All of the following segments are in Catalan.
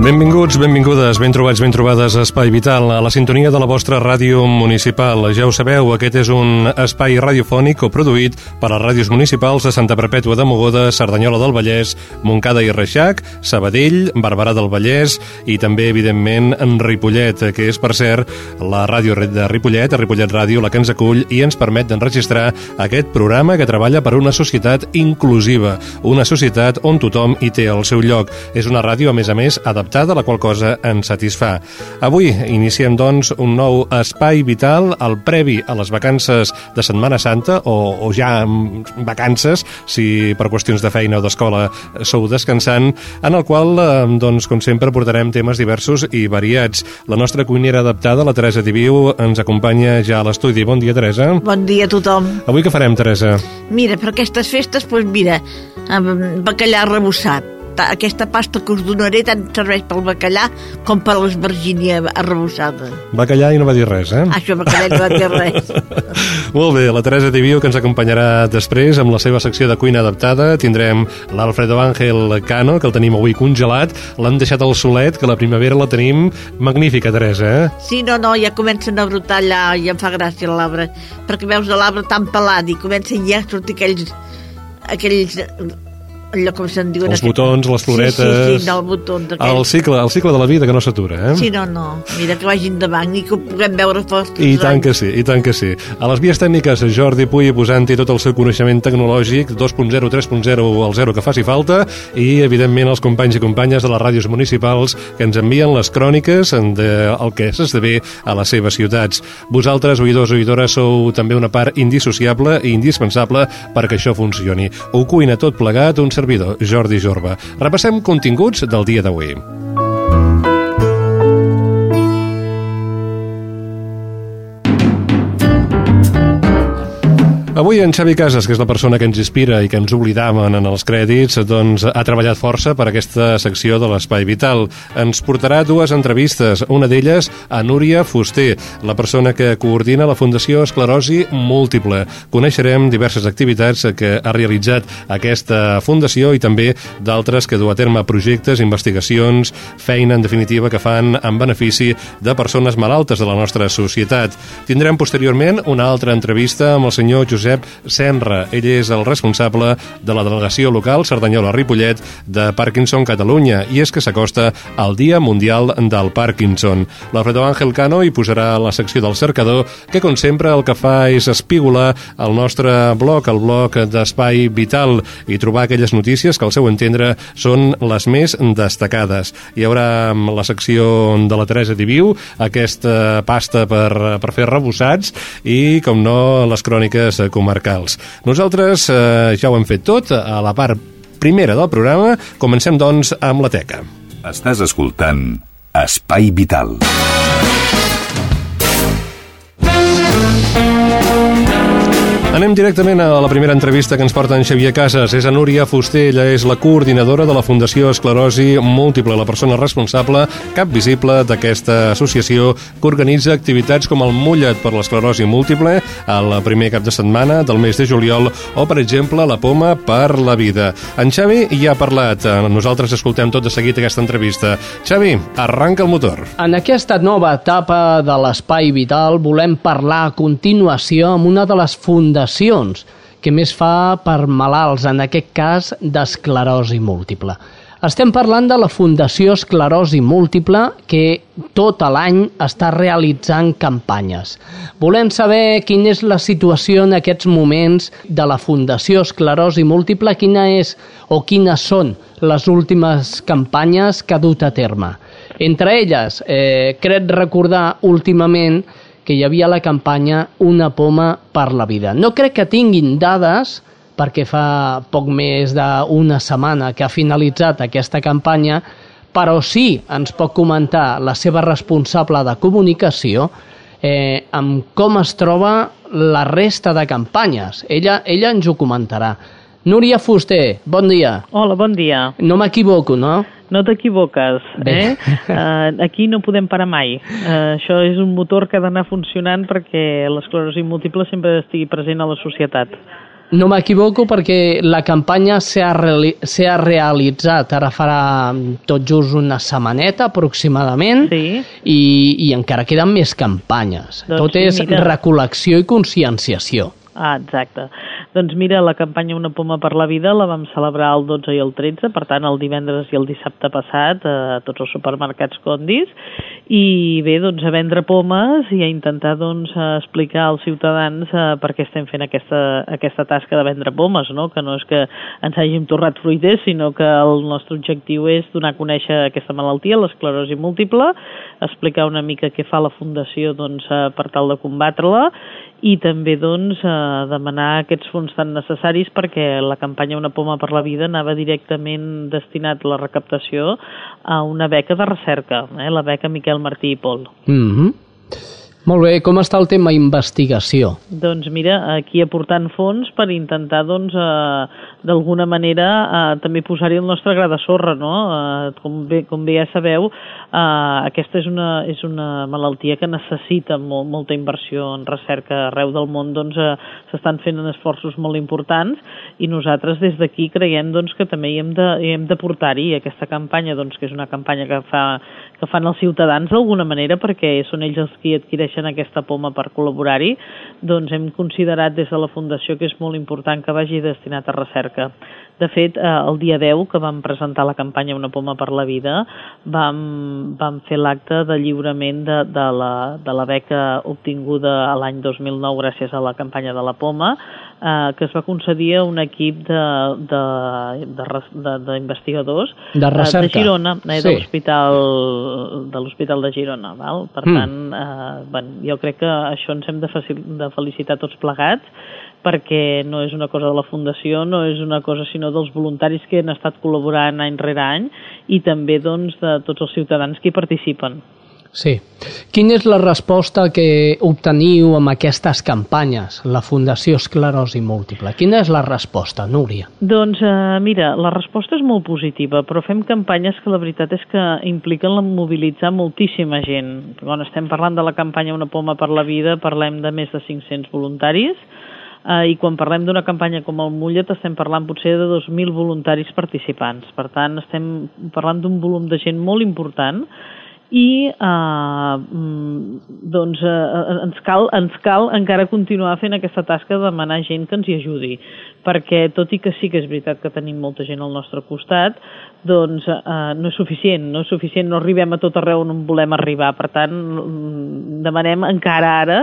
Benvinguts, benvingudes, ben trobats, ben trobades a Espai Vital, a la sintonia de la vostra ràdio municipal. Ja ho sabeu, aquest és un espai radiofònic o produït per les ràdios municipals de Santa Perpètua de Mogoda, Cerdanyola del Vallès, Montcada i Reixac, Sabadell, Barberà del Vallès i també, evidentment, en Ripollet, que és, per cert, la ràdio de Ripollet, a Ripollet Ràdio, la que ens acull i ens permet d'enregistrar aquest programa que treballa per una societat inclusiva, una societat on tothom hi té el seu lloc. És una ràdio, a més a més, adaptada adaptada, la qual cosa ens satisfà. Avui iniciem, doncs, un nou espai vital, el previ a les vacances de Setmana Santa, o, o ja vacances, si per qüestions de feina o d'escola sou descansant, en el qual, eh, doncs, com sempre, portarem temes diversos i variats. La nostra cuinera adaptada, la Teresa Diviu, ens acompanya ja a l'estudi. Bon dia, Teresa. Bon dia a tothom. Avui què farem, Teresa? Mira, per aquestes festes, doncs mira, bacallà rebossat, aquesta pasta que us donaré tant serveix pel bacallà com per l'esvergínia arrebossada. Bacallà i no va dir res, eh? Això, bacallà no va dir res. Molt bé, la Teresa Tibio, que ens acompanyarà després amb la seva secció de cuina adaptada. Tindrem l'Alfredo Ángel Cano, que el tenim avui congelat. L'han deixat al solet, que la primavera la tenim magnífica, Teresa, eh? Sí, no, no, ja comencen a brotar allà i em fa gràcia l'arbre, perquè veus l'arbre tan pelat i comencen ja a sortir aquells aquells allò com se'n diuen... Els botons, les floretes... Sí, sí, sí, el botó. El cicle, el cicle de la vida que no s'atura, eh? Sí, no, no. Mira, que vagin davant i que ho puguem veure fort. I tant anys. que sí, i tant que sí. A les vies tècniques, Jordi Puy posant-hi tot el seu coneixement tecnològic, 2.0, 3.0 o el 0 que faci falta, i, evidentment, els companys i companyes de les ràdios municipals que ens envien les cròniques del que s'esdevé a les seves ciutats. Vosaltres, oïdors o oïdores, sou també una part indissociable i indispensable perquè això funcioni. Ho cuina tot plegat, un servidor, Jordi Jorba. Repassem continguts del dia d'avui. Avui en Xavi Casas, que és la persona que ens inspira i que ens oblidaven en els crèdits, doncs ha treballat força per aquesta secció de l'Espai Vital. Ens portarà dues entrevistes, una d'elles a Núria Fuster, la persona que coordina la Fundació Esclerosi Múltiple. Coneixerem diverses activitats que ha realitzat aquesta fundació i també d'altres que du a terme projectes, investigacions, feina, en definitiva, que fan en benefici de persones malaltes de la nostra societat. Tindrem posteriorment una altra entrevista amb el senyor Josep Josep Senra. Ell és el responsable de la delegació local Cerdanyola-Ripollet de Parkinson Catalunya i és que s'acosta al Dia Mundial del Parkinson. L'Alfredo Ángel Cano hi posarà la secció del cercador que, com sempre, el que fa és espigolar el nostre blog, el blog d'Espai Vital i trobar aquelles notícies que, al seu entendre, són les més destacades. Hi haurà la secció de la Teresa Diviu, aquesta pasta per, per fer rebossats i, com no, les cròniques comarcals. Nosaltres eh, ja ho hem fet tot a la part primera del programa. Comencem, doncs, amb la teca. Estàs escoltant Espai Vital. Anem directament a la primera entrevista que ens porta en Xavier Casas. És a Núria Fuster, ella és la coordinadora de la Fundació Esclerosi Múltiple, la persona responsable, cap visible d'aquesta associació que organitza activitats com el Mullet per l'esclerosi múltiple el primer cap de setmana del mes de juliol o, per exemple, la Poma per la vida. En Xavi ja ha parlat. Nosaltres escoltem tot de seguit aquesta entrevista. Xavi, arranca el motor. En aquesta nova etapa de l'Espai Vital volem parlar a continuació amb una de les fundacions fundacions que més fa per malalts, en aquest cas d'esclerosi múltiple. Estem parlant de la Fundació Esclerosi Múltiple que tot l'any està realitzant campanyes. Volem saber quina és la situació en aquests moments de la Fundació Esclerosi Múltiple, quina és o quines són les últimes campanyes que ha dut a terme. Entre elles, eh, crec recordar últimament que hi havia la campanya Una poma per la vida. No crec que tinguin dades perquè fa poc més d'una setmana que ha finalitzat aquesta campanya, però sí ens pot comentar la seva responsable de comunicació eh, amb com es troba la resta de campanyes. Ella, ella ens ho comentarà. Núria Fuster, bon dia. Hola, bon dia. No m'equivoco, no? No t'equivoques, eh? Uh, aquí no podem parar mai. Uh, això és un motor que ha d'anar funcionant perquè l'esclerosi múltiple sempre estigui present a la societat. No m'equivoco perquè la campanya s'ha reali realitzat ara farà tot just una setmaneta aproximadament Sí. i, i encara queden més campanyes. Doncs tot sí, és mira. recol·lecció i conscienciació. Ah, exacte. Doncs mira, la campanya Una poma per la vida la vam celebrar el 12 i el 13, per tant el divendres i el dissabte passat a tots els supermercats Condis i bé, doncs a vendre pomes i a intentar doncs explicar als ciutadans eh, per què estem fent aquesta, aquesta tasca de vendre pomes, no? que no és que ens hàgim torrat fruiters, sinó que el nostre objectiu és donar a conèixer aquesta malaltia, l'esclerosi múltiple, explicar una mica què fa la Fundació doncs, eh, per tal de combatre-la i també doncs, eh, demanar aquests fons tan necessaris perquè la campanya Una poma per la vida anava directament destinat la recaptació a una beca de recerca, eh, la beca Miquel Martí i Pol. Mm -hmm. Molt bé, com està el tema investigació? Doncs mira, aquí aportant fons per intentar doncs eh, d'alguna manera eh, també posar-hi el nostre gra de sorra, no? Eh, com, bé, com bé ja sabeu, eh, aquesta és una, és una malaltia que necessita molt, molta inversió en recerca arreu del món, doncs eh, s'estan fent esforços molt importants i nosaltres des d'aquí creiem doncs, que també hi hem de, hi hem de portar-hi aquesta campanya, doncs, que és una campanya que, fa, que fan els ciutadans d'alguna manera perquè són ells els qui adquireixen aquesta poma per col·laborar-hi, doncs hem considerat des de la Fundació que és molt important que vagi destinat a recerca. De fet, eh, el dia 10, que vam presentar la campanya Una poma per la vida, vam, vam fer l'acte de lliurament de, de, la, de la beca obtinguda l'any 2009 gràcies a la campanya de la poma, eh, que es va concedir a un equip d'investigadors De recerca. de Girona, eh, Sí. de l'Hospital de l'Hospital de Girona. Val? Per Mm. tant, eh, bueno, jo crec que això ens hem de, facil, de felicitar tots plegats perquè no és una cosa de la Fundació, no és una cosa sinó dels voluntaris que han estat col·laborant any rere any i també doncs, de tots els ciutadans que hi participen. Sí. Quina és la resposta que obteniu amb aquestes campanyes, la Fundació Esclerosi Múltiple? Quina és la resposta, Núria? Doncs eh, mira, la resposta és molt positiva, però fem campanyes que la veritat és que impliquen la mobilitzar moltíssima gent. Quan estem parlant de la campanya Una poma per la vida, parlem de més de 500 voluntaris, eh, i quan parlem d'una campanya com el Mullet estem parlant potser de 2.000 voluntaris participants. Per tant, estem parlant d'un volum de gent molt important i eh, mm, doncs eh, ens, cal, ens cal encara continuar fent aquesta tasca de demanar gent que ens hi ajudi perquè tot i que sí que és veritat que tenim molta gent al nostre costat doncs eh, no és suficient no és suficient, no arribem a tot arreu on volem arribar. Per tant mm, demanem encara ara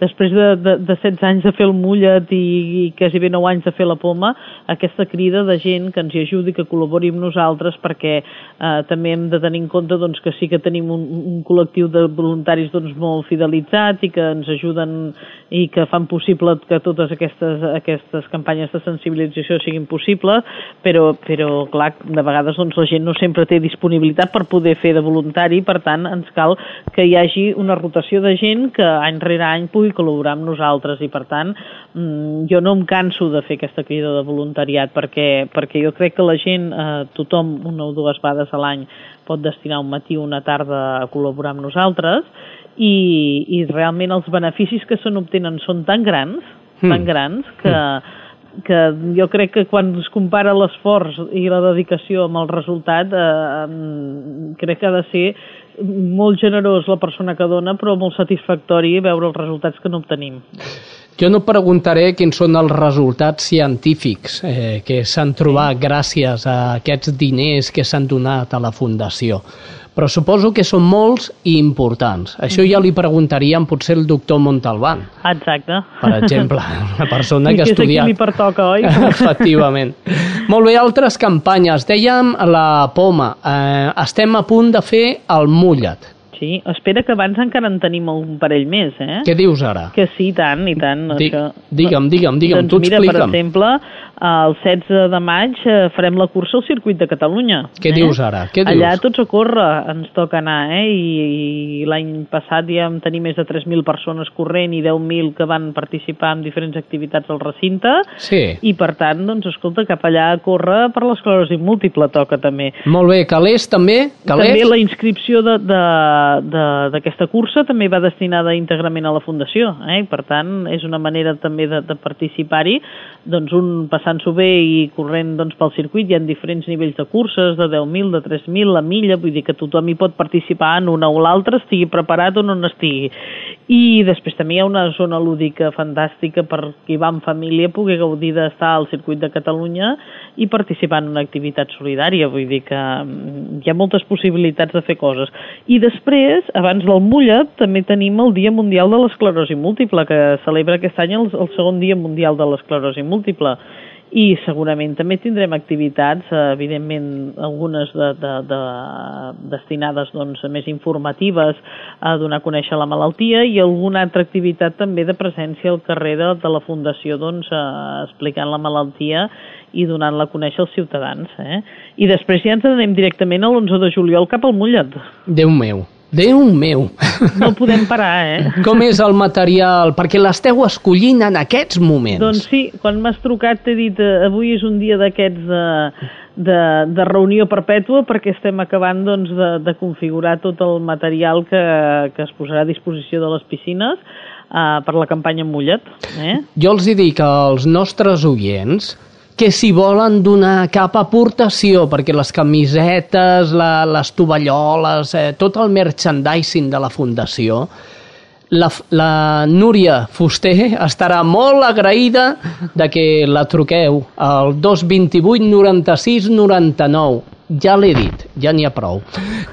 després de, de, de 16 anys de fer el mullet i, i quasi bé 9 anys de fer la poma aquesta crida de gent que ens hi ajudi que col·labori amb nosaltres perquè eh, també hem de tenir en compte doncs, que sí que tenim un, un col·lectiu de voluntaris doncs, molt fidelitzat i que ens ajuden i que fan possible que totes aquestes, aquestes campanyes de sensibilització siguin possibles, però, però clar, de vegades doncs, la gent no sempre té disponibilitat per poder fer de voluntari, per tant ens cal que hi hagi una rotació de gent que any rere any pugui col·laborar amb nosaltres i per tant mm, jo no em canso de fer aquesta crida de voluntariat perquè, perquè jo crec que la gent, eh, tothom una o dues vegades a l'any pot destinar un matí o una tarda a col·laborar amb nosaltres i, i realment els beneficis que se n'obtenen són tan grans, Mm. tan grans que, que jo crec que quan es compara l'esforç i la dedicació amb el resultat eh, crec que ha de ser molt generós la persona que dona però molt satisfactori veure els resultats que no obtenim. Jo no preguntaré quins són els resultats científics eh, que s'han trobat gràcies a aquests diners que s'han donat a la Fundació, però suposo que són molts i importants. Això ja li preguntaríem potser el doctor Montalbán, Exacte. per exemple, una persona que ha és estudiat... li pertoca, oi? Efectivament. Molt bé, altres campanyes. Dèiem la poma. Eh, estem a punt de fer el mullet. Sí, espera que abans encara en tenim un parell més, eh? Què dius ara? Que sí, i tant, i tant. Di- això. digue'm, digue'm, digue'm, doncs tu mira, per explica'm. exemple, el 16 de maig eh, farem la cursa al circuit de Catalunya. Què eh? dius ara? Què dius? Allà tots a córrer ens toca anar, eh? I, i l'any passat ja vam tenir més de 3.000 persones corrent i 10.000 que van participar en diferents activitats al recinte. Sí. I per tant, doncs, escolta, cap allà a córrer per l'esclerosi múltiple toca també. Molt bé, calés també? Calés? També la inscripció de- de- de- d'aquesta cursa també va destinada íntegrament a la Fundació. Eh? I, Per tant, és una manera també de, de participar-hi, doncs un passant-s'ho bé i corrent doncs, pel circuit. Hi ha diferents nivells de curses, de 10.000, de 3.000, la milla, vull dir que tothom hi pot participar en una o l'altra, estigui preparat o no n'estigui. I després també hi ha una zona lúdica fantàstica per qui va en família poder gaudir d'estar al circuit de Catalunya i participar en una activitat solidària. Vull dir que mm, hi ha moltes possibilitats de fer coses. I després, abans del Mullet, també tenim el Dia Mundial de l'Esclerosi Múltiple, que celebra aquest any el, el segon Dia Mundial de l'Esclerosi Múltiple i segurament també tindrem activitats, eh, evidentment algunes de, de, de, destinades doncs, a més informatives a donar a conèixer la malaltia i alguna altra activitat també de presència al carrer de, de la Fundació doncs, eh, explicant la malaltia i donant-la a conèixer als ciutadans. Eh? I després ja ens anem directament a l'11 de juliol cap al Mollet. Déu meu, Déu meu. No podem parar, eh? Com és el material? Perquè l'esteu escollint en aquests moments. Doncs sí, quan m'has trucat t'he dit eh, avui és un dia d'aquests de, de, de reunió perpètua perquè estem acabant doncs, de, de configurar tot el material que, que es posarà a disposició de les piscines eh, per la campanya Mullet. Eh? Jo els hi dic als nostres oients que si volen donar cap aportació, perquè les camisetes, la, les tovalloles, eh, tot el merchandising de la Fundació, la, la Núria Fuster estarà molt agraïda de que la truqueu al 228 96 99. Ja l'he dit, ja n'hi ha prou.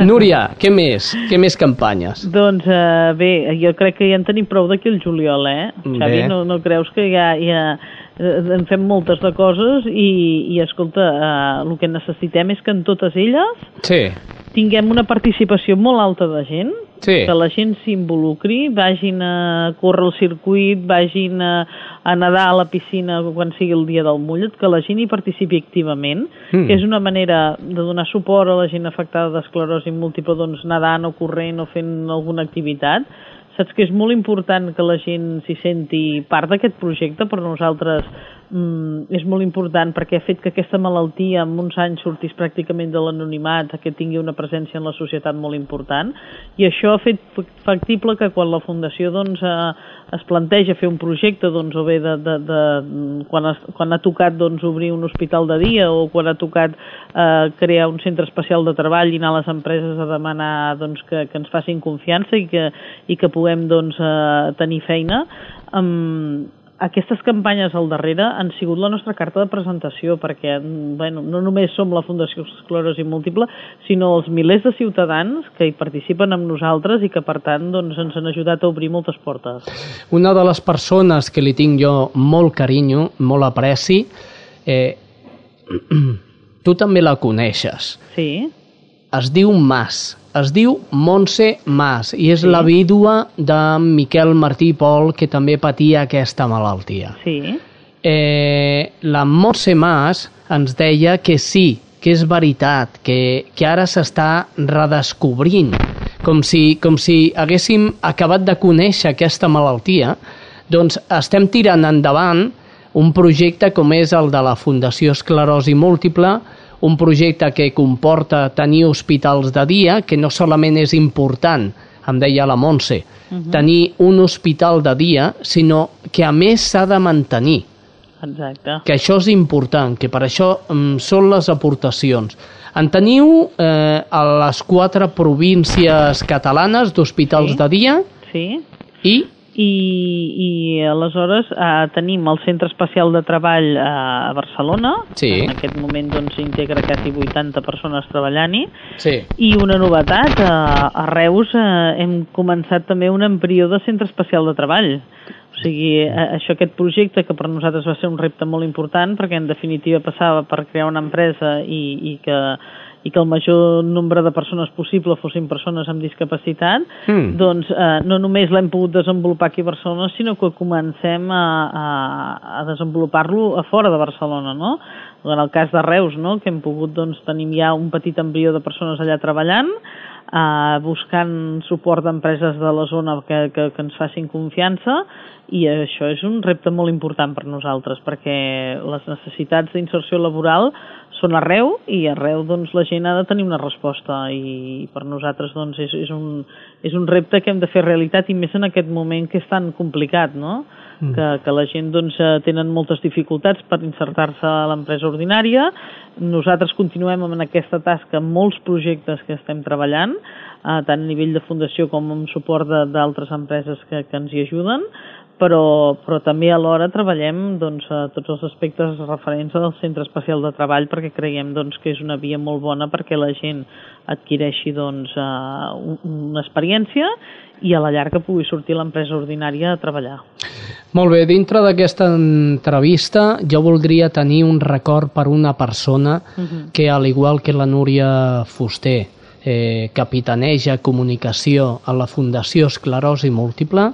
Núria, què més? Què més campanyes? Doncs eh, bé, jo crec que ja en tenim prou d'aquí al juliol, eh? Xavi, Bé. no, no creus que ja, ja en fem moltes de coses i, i escolta, eh, el que necessitem és que en totes elles Sí, tinguem una participació molt alta de gent, Sí. que la gent s'involucri, vagin a córrer el circuit, vagin a, a nedar a la piscina quan sigui el dia del mullet, que la gent hi participi activament, Mm. que és una manera de donar suport a la gent afectada d'esclerosi múltiple, doncs nedant o corrent o fent alguna activitat. Saps que és molt important que la gent s'hi senti part d'aquest projecte per nosaltres mm, és molt important perquè ha fet que aquesta malaltia en uns anys sortís pràcticament de l'anonimat, que tingui una presència en la societat molt important. I això ha fet factible que quan la Fundació doncs, eh, es planteja fer un projecte doncs, o bé de, de, de, quan, es, quan ha tocat doncs, obrir un hospital de dia o quan ha tocat eh, crear un centre especial de treball i anar a les empreses a demanar doncs, que, que ens facin confiança i que, i que puguem doncs, eh, tenir feina um, aquestes campanyes al darrere han sigut la nostra carta de presentació perquè bueno, no només som la Fundació Esclerosi Múltiple sinó els milers de ciutadans que hi participen amb nosaltres i que per tant doncs, ens han ajudat a obrir moltes portes. Una de les persones que li tinc jo molt carinyo, molt apreci, eh, tu també la coneixes. Sí, Es diu Mas, es diu Montse Mas i és sí. la vídua de Miquel Martí Pol que també patia aquesta malaltia. sí, Eh, la Montse Mas ens deia que sí, que és veritat, que, que ara s'està redescobrint, com si, com si haguéssim acabat de conèixer aquesta malaltia, doncs estem tirant endavant un projecte com és el de la Fundació Esclerosi Múltiple, un projecte que comporta tenir hospitals de dia, que no solament és important, em deia la Montse, uh -huh. tenir un hospital de dia, sinó que a més s'ha de mantenir exacte. que això és important, que per això mm, són les aportacions. En teniu eh, a les quatre províncies catalanes d'hospitals Sí. de dia Sí, i i, i aleshores eh, tenim el Centre Especial de Treball a, a Barcelona, Sí. en aquest moment doncs s'integra quasi 80 persones treballant-hi, Sí. i una novetat, a, a Reus eh, hem començat també un embrió de Centre Especial de Treball. O sigui, eh, això, aquest projecte, que per nosaltres va ser un repte molt important, perquè en definitiva passava per crear una empresa i, i que i que el major nombre de persones possible fossin persones amb discapacitat, Mm. doncs eh, no només l'hem pogut desenvolupar aquí a Barcelona, sinó que comencem a, a, a desenvolupar-lo a fora de Barcelona, no? En el cas de Reus, no? que hem pogut doncs, tenim ja un petit embrió de persones allà treballant, eh, buscant suport d'empreses de la zona que, que, que ens facin confiança i això és un repte molt important per nosaltres perquè les necessitats d'inserció laboral són arreu i arreu doncs, la gent ha de tenir una resposta i per nosaltres doncs, és, és, un, és un repte que hem de fer realitat i més en aquest moment que és tan complicat, no? Mm. Que, que la gent doncs, eh, tenen moltes dificultats per insertar-se a l'empresa ordinària. Nosaltres continuem amb aquesta tasca amb molts projectes que estem treballant, eh, tant a nivell de fundació com amb suport d'altres empreses que, que ens hi ajuden, però, però també alhora treballem doncs, a tots els aspectes referents al centre especial de treball perquè creiem doncs, que és una via molt bona perquè la gent adquireixi doncs, uh, una experiència i a la llarga pugui sortir l'empresa ordinària a treballar. Molt bé, dintre d'aquesta entrevista jo voldria tenir un record per una persona que, al igual que la Núria Fuster, eh, capitaneja comunicació a la Fundació Esclerosi Múltiple,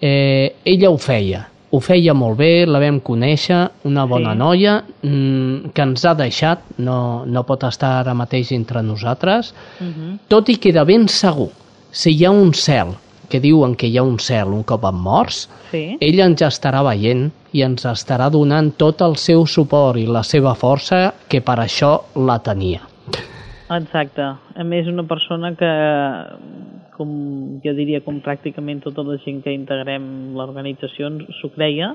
eh, ella ho feia. Ho feia molt bé, la vam conèixer, una bona Sí. noia mm, que ens ha deixat, no, no pot estar ara mateix entre nosaltres, Uh -huh. tot i que de ben segur, si hi ha un cel, que diuen que hi ha un cel un cop en morts, Sí. ella ens estarà veient i ens estarà donant tot el seu suport i la seva força que per això la tenia. Exacte. A més, una persona que, com jo diria, com pràcticament tota la gent que integrem l'organització s'ho creia,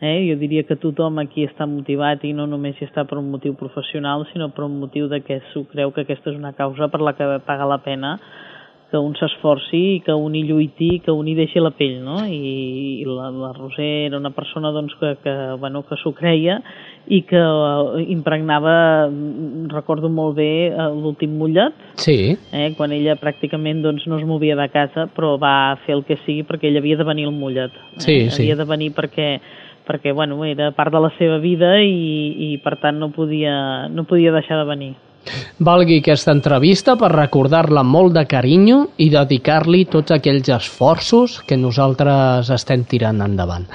eh? jo diria que tothom aquí està motivat i no només hi està per un motiu professional, sinó per un motiu de que s'ho creu que aquesta és una causa per la que paga la pena que un s'esforci i que un hi lluiti que un hi deixi la pell, no? I, i la, la Roser era una persona doncs, que, que, bueno, que s'ho creia i que eh, impregnava, mm, recordo molt bé, eh, l'últim mullet, Sí, eh, quan ella pràcticament doncs, no es movia de casa, però va fer el que sigui perquè ella havia de venir al mullet. Eh? Sí, sí. Havia de venir perquè perquè bueno, era part de la seva vida i, i per tant no podia, no podia deixar de venir. Valgui aquesta entrevista per recordar-la molt de carinyo i dedicar-li tots aquells esforços que nosaltres estem tirant endavant.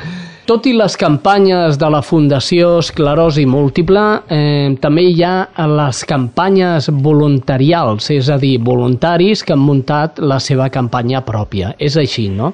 Tot i les campanyes de la Fundació Esclerosi Múltiple, eh, també hi ha les campanyes voluntarials, és a dir, voluntaris que han muntat la seva campanya pròpia. És així, no?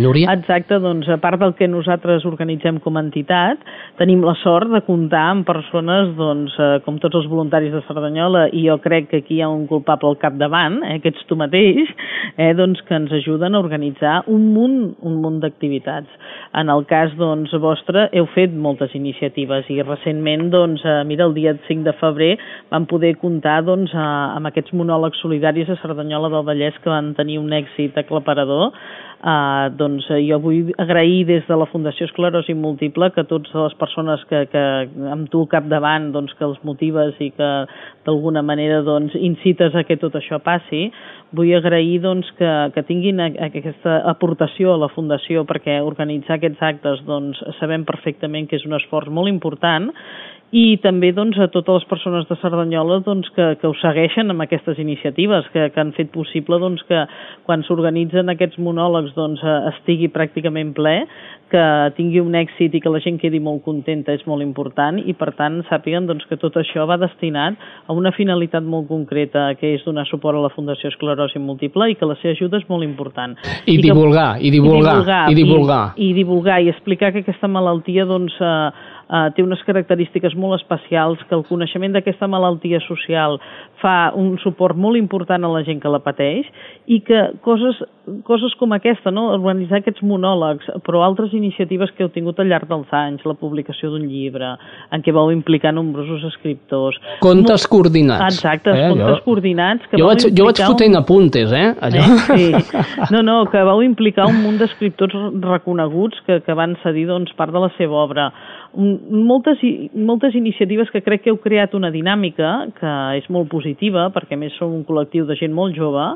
Núria? Exacte, doncs a part del que nosaltres organitzem com a entitat, tenim la sort de comptar amb persones, doncs, eh, com tots els voluntaris de Cerdanyola, i jo crec que aquí hi ha un culpable al capdavant, eh, que ets tu mateix, eh, doncs, que ens ajuden a organitzar un munt, un munt d'activitats. En el cas doncs, vostre, heu fet moltes iniciatives i recentment, doncs, eh, mira, el dia 5 de febrer vam poder comptar doncs, eh, amb aquests monòlegs solidaris a Cerdanyola del Vallès que van tenir un èxit aclaparador Uh, doncs uh, jo vull agrair des de la Fundació Esclerosi Múltiple que totes les persones que, que amb tu al capdavant doncs, que els motives i que d'alguna manera doncs, incites a que tot això passi, vull agrair doncs, que, que tinguin aquesta aportació a la Fundació perquè organitzar aquests actes doncs, sabem perfectament que és un esforç molt important i també doncs, a totes les persones de Cerdanyola doncs, que, que ho segueixen amb aquestes iniciatives, que, que han fet possible doncs, que quan s'organitzen aquests monòlegs doncs, eh, estigui pràcticament ple, que tingui un èxit i que la gent quedi molt contenta és molt important i per tant sàpiguen doncs, que tot això va destinat a una finalitat molt concreta que és donar suport a la Fundació Esclerosi Múltiple i que la seva ajuda és molt important. I que- divulgar, i divulgar, i divulgar. I, i divulgar i explicar que aquesta malaltia doncs, eh, eh, té unes característiques molt especials, que el coneixement d'aquesta malaltia social fa un suport molt important a la gent que la pateix i que coses, coses com aquesta, no? organitzar aquests monòlegs, però altres iniciatives que heu tingut al llarg dels anys, la publicació d'un llibre, en què vau implicar nombrosos escriptors... Contes coordinats. Exacte, eh, contes jo... coordinats. Que jo, vaig, jo vaig fotent un... apuntes, eh? Allò. eh? Sí. No, no, que vau implicar un munt d'escriptors reconeguts que, que van cedir doncs, part de la seva obra moltes, moltes iniciatives que crec que heu creat una dinàmica que és molt positiva, perquè més som un col·lectiu de gent molt jove,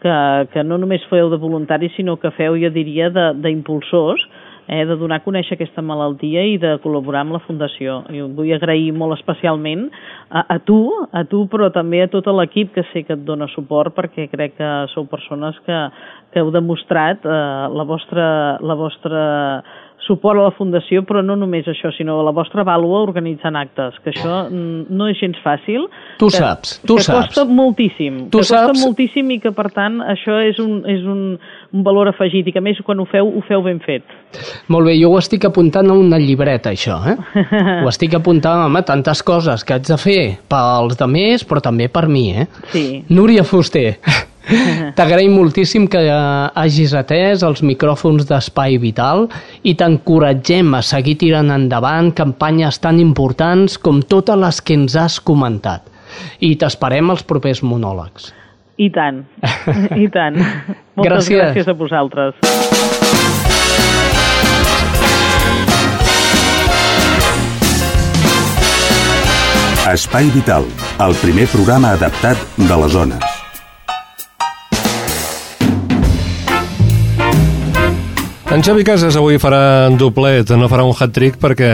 que, que no només feu de voluntaris, sinó que feu, jo diria, d'impulsors, eh, de donar a conèixer aquesta malaltia i de col·laborar amb la Fundació. I vull agrair molt especialment a, a tu, a tu, però també a tot l'equip que sé que et dona suport, perquè crec que sou persones que, que heu demostrat eh, la vostra, la vostra suport a la Fundació, però no només això, sinó la vostra vàlua organitzant actes, que això no és gens fàcil. Tu que, saps, tu que saps. costa moltíssim. Tu que saps... costa moltíssim i que, per tant, això és un, és un, un valor afegit i que, més, quan ho feu, ho feu ben fet. Molt bé, jo ho estic apuntant a una llibreta, això, eh? ho estic apuntant, home, tantes coses que haig de fer pels demés, però també per mi, eh? Sí. Núria Fuster, T'agraïm moltíssim que hagis atès els micròfons d'Espai Vital i t'encoratgem a seguir tirant endavant campanyes tan importants com totes les que ens has comentat. I t'esperem als propers monòlegs. I tant, i tant. Moltes gràcies, gràcies a vosaltres. Espai Vital, el primer programa adaptat de les zones. En Xavi Casas avui farà un doblet, no farà un hat-trick perquè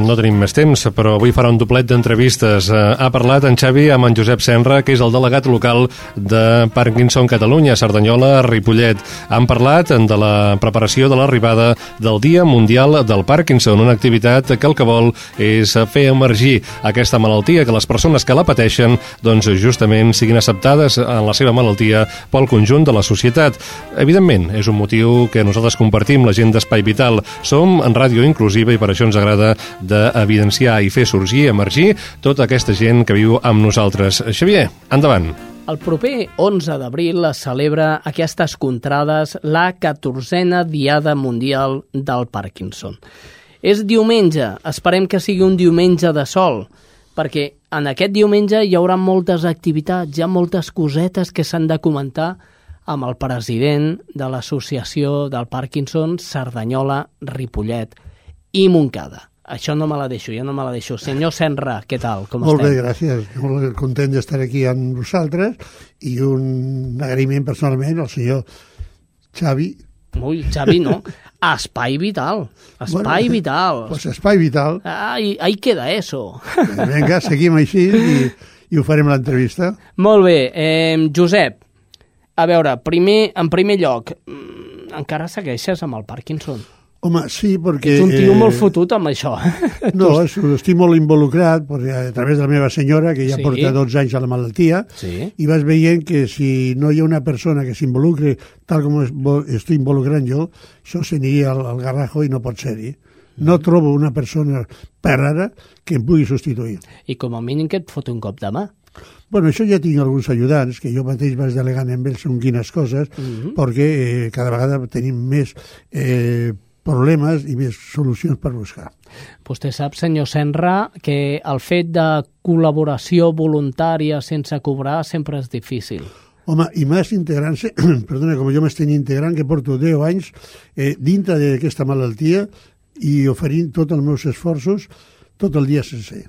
no tenim més temps, però avui farà un doblet d'entrevistes. Eh, ha parlat en Xavi amb en Josep Senra, que és el delegat local de Parkinson Catalunya, Cerdanyola, Ripollet. Han parlat de la preparació de l'arribada del Dia Mundial del Parkinson, una activitat que el que vol és fer emergir aquesta malaltia, que les persones que la pateixen doncs justament siguin acceptades en la seva malaltia pel conjunt de la societat. Evidentment, és un motiu que nosaltres compartim amb la gent d'Espai Vital. Som en ràdio inclusiva i per això ens agrada d'evidenciar i fer sorgir, emergir tota aquesta gent que viu amb nosaltres. Xavier, endavant. El proper 11 d'abril es celebra aquestes contrades la 14a Diada Mundial del Parkinson. És diumenge, esperem que sigui un diumenge de sol, perquè en aquest diumenge hi haurà moltes activitats, hi ha moltes cosetes que s'han de comentar amb el president de l'Associació del Parkinson Cerdanyola, Ripollet i Moncada. Això no me la deixo, jo no me la deixo. Senyor Senra, què tal? Com Molt estem? bé, gràcies. Molt content d'estar aquí amb vosaltres i un agraïment personalment al senyor Xavi. Ui, Xavi, no. Espai Vital. Espai bueno, Vital. Pues Espai Vital. Ai, ahí queda eso. Vinga, seguim així i, i ho farem l'entrevista. Molt bé. Eh, Josep, a veure, primer, en primer lloc, mm, encara segueixes amb el Parkinson? Home, sí, perquè... Ets un tio eh, molt fotut amb això. No, estic molt involucrat perquè a través de la meva senyora, que ja sí. porta 12 anys a la malaltia, sí. i vas veient que si no hi ha una persona que s'involucre tal com estic involucrant jo, això s'aniria al, al garrajo i no pot ser-hi. No mm. trobo una persona per ara que em pugui substituir. I com a mínim que et fot un cop de mà. Bueno, això ja tinc alguns ajudants, que jo mateix vaig delegant en ells en quines coses, uh mhm. -huh. perquè eh, cada vegada tenim més eh, problemes i més solucions per buscar. Vostè sap, senyor Senra, que el fet de col·laboració voluntària sense cobrar sempre és difícil. Home, i més integrant-se, perdona, com jo m'estic integrant, que porto 10 anys eh, dintre d'aquesta malaltia i oferint tots els meus esforços tot el dia sencer.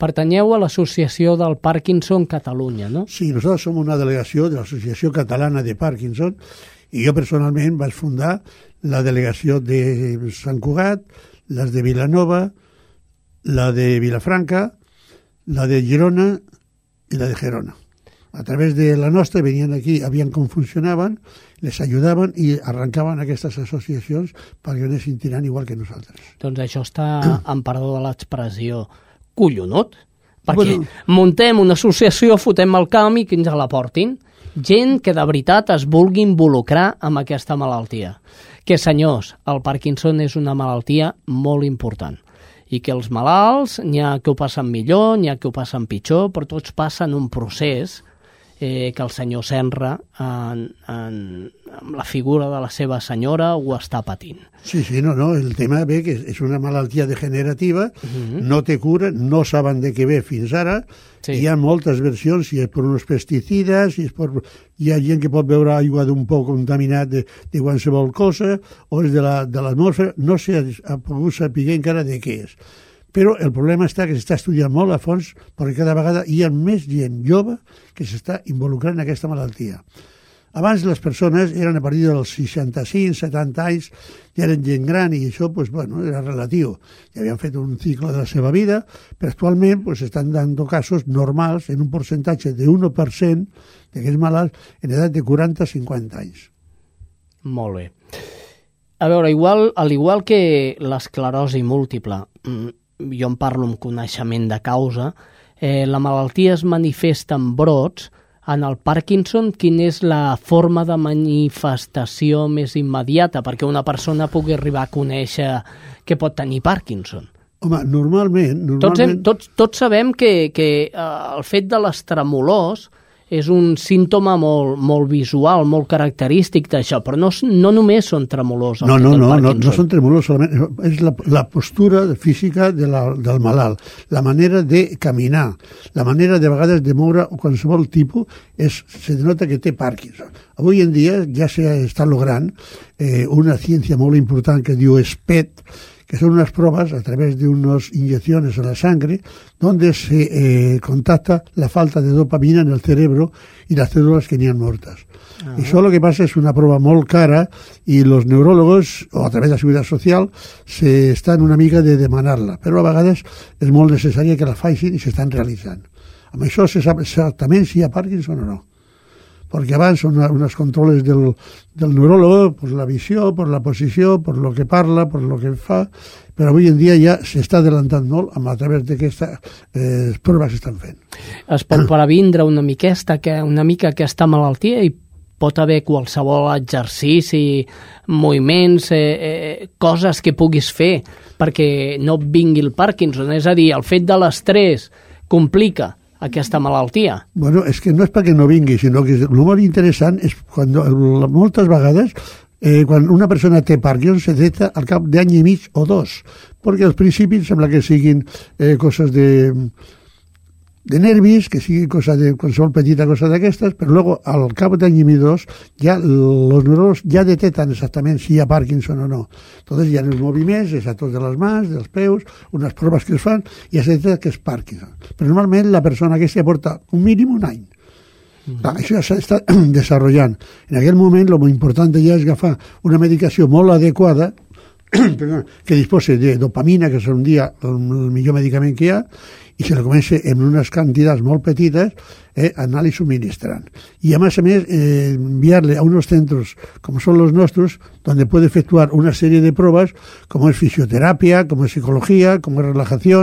Pertanyeu a l'Associació del Parkinson Catalunya, no? Sí, nosaltres som una delegació de l'Associació Catalana de Parkinson i jo personalment vaig fundar la delegació de Sant Cugat, les de Vilanova, la de Vilafranca, la de Girona i la de Gerona. A través de la nostra venien aquí, havien com funcionaven, les ajudaven i arrencaven aquestes associacions perquè anessin tirant igual que nosaltres. Doncs això està en perdó de l'expressió collonut, perquè bueno. muntem una associació, fotem el camp i que ens la portin. Gent que de veritat es vulgui involucrar amb aquesta malaltia. Que, senyors, el Parkinson és una malaltia molt important i que els malalts n'hi ha que ho passen millor, n'hi ha que ho passen pitjor, però tots passen un procés eh, que el senyor Senra, en, en, amb la figura de la seva senyora, ho està patint. Sí, sí, no, no, el tema ve que és una malaltia degenerativa, uh -huh. no té cura, no saben de què ve fins ara, sí. hi ha moltes versions, si és per uns pesticides, si és per... hi ha gent que pot beure aigua d'un poc contaminat de, de qualsevol cosa, o és de l'atmosfera, la, no s'ha pogut saber encara de què és però el problema està que s'està estudiant molt a fons perquè cada vegada hi ha més gent jove que s'està involucrant en aquesta malaltia. Abans les persones eren a partir dels 65, 70 anys, ja eren gent gran i això pues, bueno, era relatiu. Ja havien fet un cicle de la seva vida, però actualment pues, estan dando casos normals en un percentatge de 1% d'aquests malalts en edat de 40-50 anys. Molt bé. A veure, igual, al igual que l'esclerosi múltiple, mm, jo en parlo amb coneixement de causa, eh, la malaltia es manifesta en brots, en el Parkinson, quina és la forma de manifestació més immediata perquè una persona pugui arribar a conèixer que pot tenir Parkinson? Home, normalment... normalment... Tots, hem, tots, tots sabem que, que eh, el fet de les tremolors és un símptoma molt, molt visual, molt característic d'això, però no, no només són tremolors. No, no, no, no, no són tremolors solament, és la, la postura física de la, del malalt, la manera de caminar, la manera de vegades de moure qualsevol tipus, és, se denota que té Parkinson. Avui en dia ja s'està logrant eh, una ciència molt important que diu SPET, que son unas pruebas a través de unas inyecciones a la sangre donde se eh, contacta la falta de dopamina en el cerebro y las células que tenían muertas. Ah. Això el que passa és una prova molt cara i els neuròlegs, o a través de la Seguretat Social, se estan una mica de demanar-la, però a vegades és molt necessària que la facin i s'estan realitzant. Amb això se sap exactament si hi ha Parkinson o no porque abans són unos controles del, del neurólogo por la visió, per la posició, per lo que parla, per lo que fa, però avui en dia ja s'està adelantant molt amb a través d'aquestes eh, proves que estan fent. Es pot previndre una miqueta, que, una mica aquesta malaltia i pot haver qualsevol exercici, moviments, eh, eh, coses que puguis fer perquè no vingui el Parkinson. És a dir, el fet de l'estrès complica aquesta malaltia? Bueno, és que no és perquè no vingui, sinó que molt interessant és quan moltes vegades eh, quan una persona té Parkinson se detecta al cap d'any i mig o dos, perquè al principi sembla que siguin eh, coses de de nervis, que sigui cosa de qualsevol petita cosa d'aquestes, però luego al cap d'any i dos ja els neurons ja detecten exactament si hi ha Parkinson o no. Entonces hi ha els moviments, és a tots de les mans, dels peus, unes proves que es fan i se detecta que és Parkinson. Però normalment la persona que s'hi aporta un mínim un any. Mm -hmm. això ja s'està desenvolupant. En aquell moment, el important ja és agafar una medicació molt adequada que disposi de dopamina, que és un dia el millor medicament que hi ha, i se la comença en unes quantitats molt petites eh, anar-li subministrant. I a més a més eh, enviar-le a uns centres com són els nostres, donde puede efectuar una sèrie de proves com és fisioteràpia, com és psicologia, com és relajació,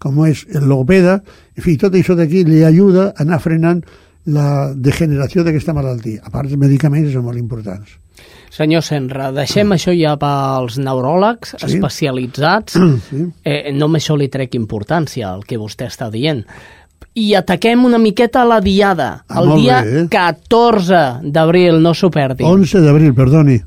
com és logopeda, en fi, tot això d'aquí li ajuda a anar frenant la degeneració d'aquesta malaltia. A part, els medicaments són molt importants. Senyor Senra, deixem això ja pels neuròlegs sí. especialitzats. Sí. Eh, no això li trec importància, el que vostè està dient. I ataquem una miqueta a la diada, ah, el dia bé, eh? 14 d'abril, no s'ho perdi. 11 d'abril, perdoni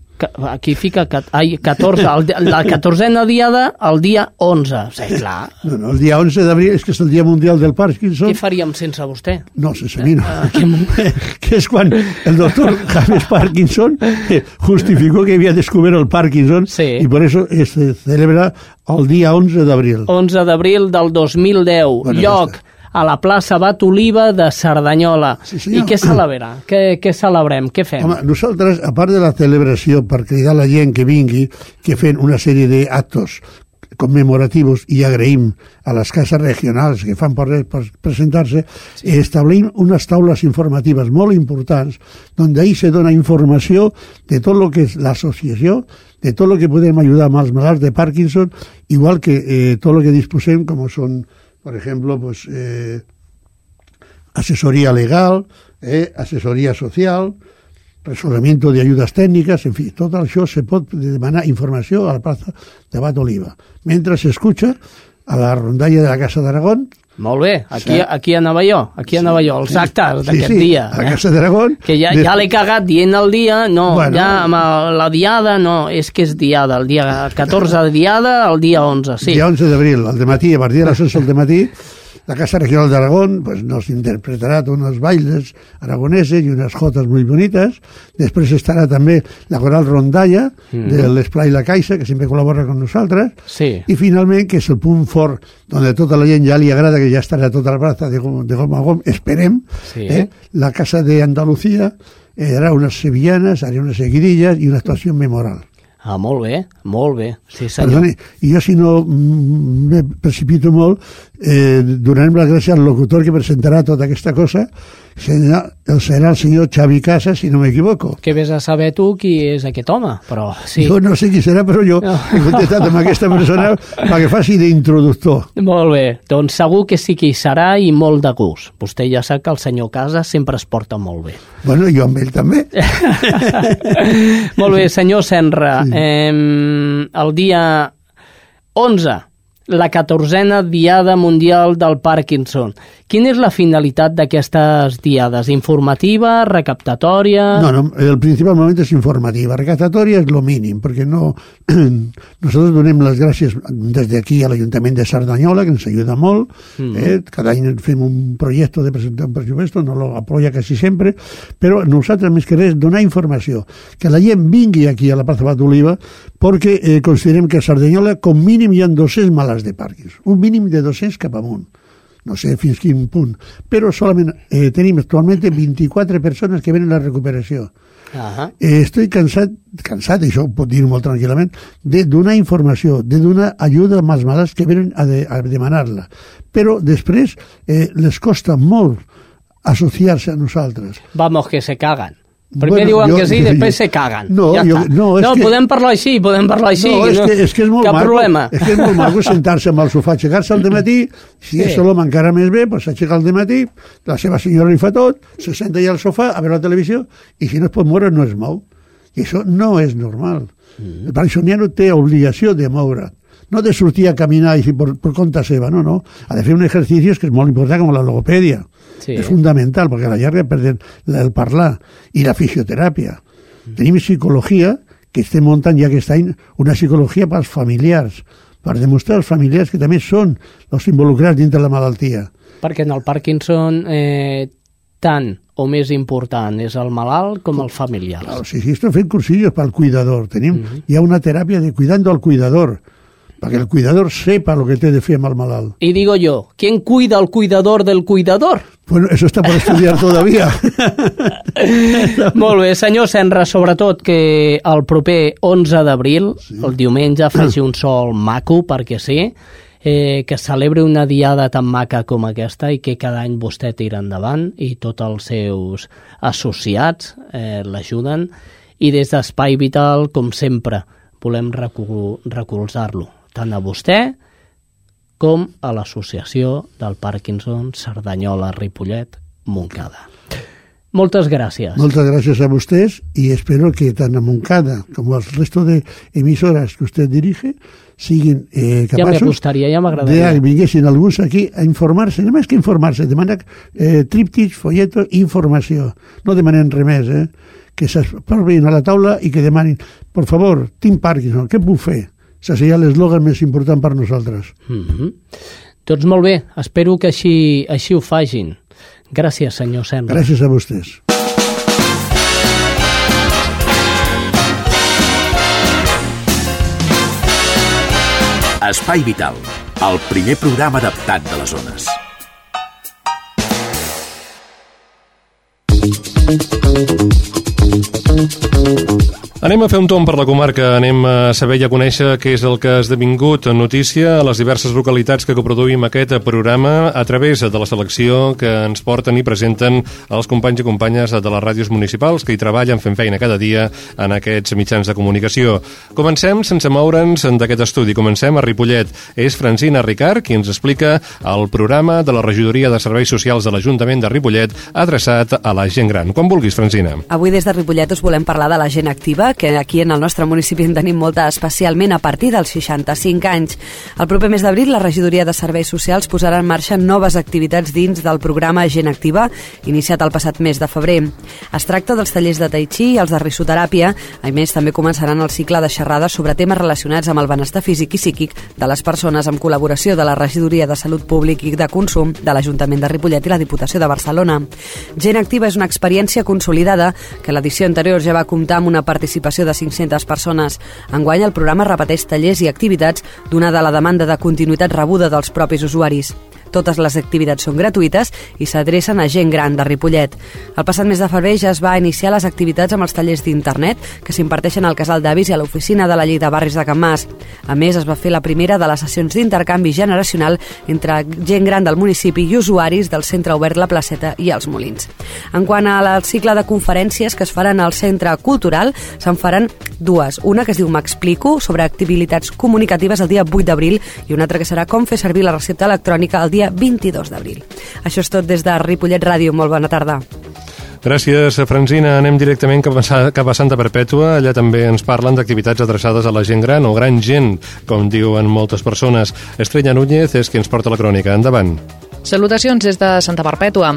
aquí fica ai, 14, el, la 14a diada el dia 11. O sigui, clar. No, no, el dia 11 d'abril és que és el dia mundial del Parkinson. Què faríem sense vostè? No, sense mi no. Eh, que és quan el doctor James Parkinson eh, justificó que havia descobert el Parkinson sí. i per això es celebra el dia 11 d'abril. 11 d'abril del 2010. Bueno, Lloc, a la plaça Bat Oliva de Cerdanyola. Sí, I què celebra? Què, què celebrem? Què fem? Home, nosaltres, a part de la celebració per cridar la gent que vingui, que fem una sèrie d'actes conmemorativos i agraïm a les cases regionals que fan per, per presentar-se, sí. establim unes taules informatives molt importants on ahí se dona informació de tot el que és l'associació, de tot el que podem ajudar amb els malalts de Parkinson, igual que eh, tot el que disposem, com són por ejemplo, pues eh, asesoría legal, eh, asesoría social, resolvimiento de ayudas técnicas, en fi, tot això se pot demanar informació a la plaça de Bat Oliva. Mentre s'escucha a la rondalla de la Casa d'Aragón, Molt bé, aquí, Sí. aquí anava jo, aquí anava jo, els actes sí, d'aquest sí, dia. a eh? Casa d'Aragón. Que ja, ja l'he cagat dient el dia, no, Bueno. ja amb el- la diada, no, és que és diada, el dia 14 de diada, el dia 11, sí. Día 11 de abril, al matí, a partir de las 11 del matí, la Casa Regional de Aragón pues, nos interpretará unos bailes aragoneses y unas jotas muy bonitas. Després estarà també la Coral Rondalla, Mm. de l'Esplai La Caixa, que sempre col·labora con nosaltres. Sí. I finalment, que és el punt fort, donde tota la gent ja li agrada, que ja estarà tota la plaça de, gom- de gom a gom, esperem, Sí. eh? la Casa de Andalucía, eh, harà unes sevillanes, harà unes seguidilles i una actuació memorable. Ah, molt bé, molt bé, sí senyor. Perdoni, jo si no me precipito molt, eh, donarem les gràcies al locutor que presentarà tota aquesta cosa, serà, serà el senyor Xavi Casas, si no m'equivoco. Que vés a saber tu qui és aquest home, però sí. Jo no sé qui serà, però jo No. he contestat amb aquesta persona perquè faci d'introductor. Molt bé, doncs segur que sí que hi serà i molt de gust. Vostè ja sap que el senyor Casas sempre es porta molt bé. Bueno, jo amb ell també. Molt bé, senyor Senra. Sí. Eh, el dia 11, la 14a Diada Mundial del Parkinson. Quina és la finalitat d'aquestes diades? Informativa, recaptatòria... No, no, el principal moment és informativa. Recaptatòria és lo mínim, perquè no... Nosotros donem les gràcies des d'aquí a l'Ajuntament de Sardanyola, que ens ajuda molt. Mm. Eh? Cada any fem un projecte de presentar un pressuposto, no lo apoya quasi sempre, però nosaltres més que res donar informació, que la gent vingui aquí a la plaça Bat d'Oliva, perquè eh, considerem que a Sardanyola com mínim hi ha 200 malalts de Parkinson, un mínim de 200 cap amunt no sé fins quin punt, però solament eh, tenim actualment 24 persones que venen a la recuperació. Ah Eh, estoy cansat, cansat, això ho pot dir molt tranquil·lament, de donar informació, de donar ajuda als malalts que venen a, de, a demanar-la. Però després eh, les costa molt associar-se a nosaltres. Vamos, que se cagan. Primer Bueno, diuen jo- que sí, jo- després se caguen. No, ja jo- no, és no que- podem parlar així, podem parlar així. no, és que, és que és molt maco, problema. És que és molt maco sentar-se amb el sofà, aixecar-se al matí, si Sí. és l'home encara més bé, doncs s'aixeca al matí, la seva senyora li fa tot, se senta allà al sofà a veure la televisió, i si no es pot moure no es mou. I això no és normal. Mm. El parkinsoniano té obligació de moure no de sortir a caminar i per, per compte seva, no, no. Ha de fer un exercici que és molt important, com la logopèdia. Sí. És fundamental, perquè a la llarga perden el parlar i la fisioteràpia. Mm. Tenim psicologia, que estem muntant ja aquest any, una psicologia pels familiars, per demostrar als familiars que també són els involucrats dintre la malaltia. Perquè en el Parkinson eh, tant o més important és el malalt com el familiar. Claro, sí, sí, estem fent cursillos pel cuidador. Tenim mm -hmm. ja una teràpia de cuidando al cuidador, perquè el cuidador sepa lo que té de el malalt. Y digo yo, ¿quién cuida al cuidador del cuidador? Bueno, eso está por estudiar todavía. Molt bé, senyor Senra, sobretot que el proper 11 d'abril, sí. el diumenge, faci un sol maco, perquè sí, eh, que celebri una diada tan maca com aquesta i que cada any vostè tira endavant i tots els seus associats eh, l'ajuden i des d'Espai Vital, com sempre, volem recol recolzar-lo, tant a vostè com a l'Associació del Parkinson Cerdanyola Ripollet Montcada. Moltes gràcies. Muchas gracias a ustedes y espero que tan a Moncada como al resto de emisoras que usted dirige siguen eh, Ja capaços ja de m'agradaria. que vinguessin alguns aquí a informar-se, no més que informar-se, demana eh, tríptics, folletos, informació. No demanen res més, eh? que s'aprovin a la taula i que demanin, por favor, tinc Parkinson, què puc fer? Això seria l'eslògan més important per nosaltres. Mm -hmm. Doncs molt bé, espero que així, així ho fagin. Gràcies, senyor Senra. Gràcies a vostès. Espai Vital, el primer programa adaptat de les zones. Anem a fer un tomb per la comarca, anem a saber i a conèixer què és el que ha esdevingut notícia a les diverses localitats que coproduïm aquest programa a través de la selecció que ens porten i presenten els companys i companyes de les ràdios municipals que hi treballen fent feina cada dia en aquests mitjans de comunicació. Comencem sense moure'ns d'aquest estudi. Comencem a Ripollet. És Francina Ricard qui ens explica el programa de la Regidoria de Serveis Socials de l'Ajuntament de Ripollet adreçat a la gent gran. Quan vulguis, Francina. Avui des de Ripollet us volem parlar de la gent activa que aquí en el nostre municipi en tenim molta, especialment a partir dels 65 anys. El proper mes d'abril, la Regidoria de Serveis Socials posarà en marxa noves activitats dins del programa Gent Activa, iniciat el passat mes de febrer. Es tracta dels tallers de Tai Chi i els de risoteràpia. A més, també començaran el cicle de xerrades sobre temes relacionats amb el benestar físic i psíquic de les persones amb col·laboració de la Regidoria de Salut Públic i de Consum de l'Ajuntament de Ripollet i la Diputació de Barcelona. Gent Activa és una experiència consolidada que l'edició anterior ja va comptar amb una participació de 500 persones. Enguany el programa repeteix tallers i activitats donada la demanda de continuïtat rebuda dels propis usuaris. Totes les activitats són gratuïtes i s'adrecen a gent gran de Ripollet. El passat mes de febrer ja es va iniciar les activitats amb els tallers d'internet que s'imparteixen al Casal d'Avis i a l'oficina de la Llei de Barris de Can Mas. A més, es va fer la primera de les sessions d'intercanvi generacional entre gent gran del municipi i usuaris del Centre Obert La Placeta i els Molins. En quant al cicle de conferències que es faran al Centre Cultural, se'n faran dues. Una que es diu M'explico, sobre activitats comunicatives el dia 8 d'abril, i una altra que serà com fer servir la recepta electrònica el dia dia 22 d'abril. Això és tot des de Ripollet Ràdio. Molt bona tarda. Gràcies, Franzina. Anem directament cap a, cap a Santa Perpètua. Allà també ens parlen d'activitats adreçades a la gent gran o gran gent, com diuen moltes persones. Estrella Núñez és qui ens porta la crònica. Endavant. Salutacions des de Santa Perpètua.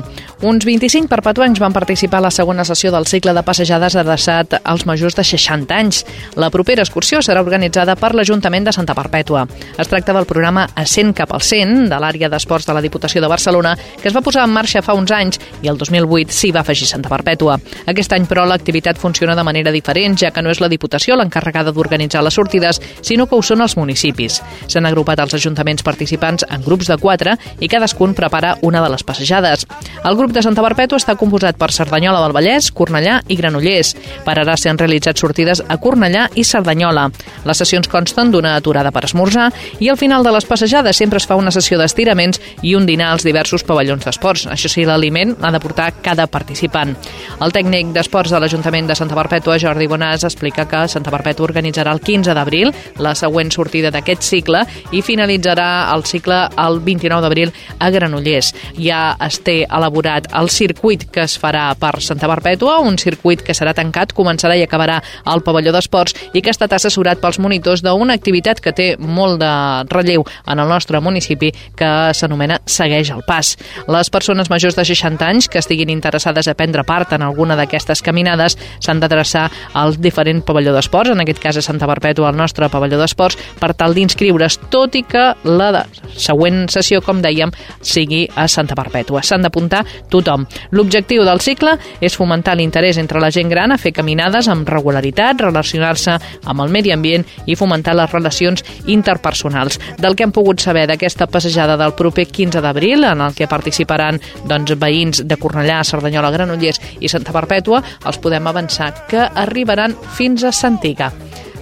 Uns 25 perpetuanys van participar a la segona sessió del cicle de passejades adreçat als majors de 60 anys. La propera excursió serà organitzada per l'Ajuntament de Santa Perpètua. Es tracta del programa Ascent cap al 100 de l'àrea d'esports de la Diputació de Barcelona, que es va posar en marxa fa uns anys i el 2008 s'hi va afegir Santa Perpètua. Aquest any, però, l'activitat funciona de manera diferent, ja que no és la Diputació l'encarregada d'organitzar les sortides, sinó que ho són els municipis. S'han agrupat els ajuntaments participants en grups de quatre i cadascun Sagunt prepara una de les passejades. El grup de Santa Perpètua està composat per Cerdanyola del Vallès, Cornellà i Granollers. Per ara s'han realitzat sortides a Cornellà i Cerdanyola. Les sessions consten d'una aturada per esmorzar i al final de les passejades sempre es fa una sessió d'estiraments i un dinar als diversos pavellons d'esports. Això sí, l'aliment ha de portar cada participant. El tècnic d'esports de l'Ajuntament de Santa Perpètua, Jordi Bonàs, explica que Santa Perpètua organitzarà el 15 d'abril la següent sortida d'aquest cicle i finalitzarà el cicle el 29 d'abril a Granollers Granollers. Ja es té elaborat el circuit que es farà per Santa Perpètua, un circuit que serà tancat, començarà i acabarà al pavelló d'esports i que ha estat assessorat pels monitors d'una activitat que té molt de relleu en el nostre municipi que s'anomena Segueix el Pas. Les persones majors de 60 anys que estiguin interessades a prendre part en alguna d'aquestes caminades s'han d'adreçar al diferent pavelló d'esports, en aquest cas a Santa Perpètua, al nostre pavelló d'esports, per tal d'inscriure's, tot i que la següent sessió, com dèiem, sigui a Santa Perpètua. S'han d'apuntar tothom. L'objectiu del cicle és fomentar l'interès entre la gent gran a fer caminades amb regularitat, relacionar-se amb el medi ambient i fomentar les relacions interpersonals. Del que hem pogut saber d'aquesta passejada del proper 15 d'abril, en el que participaran doncs, veïns de Cornellà, Cerdanyola, Granollers i Santa Perpètua, els podem avançar que arribaran fins a Santiga.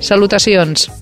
Salutacions!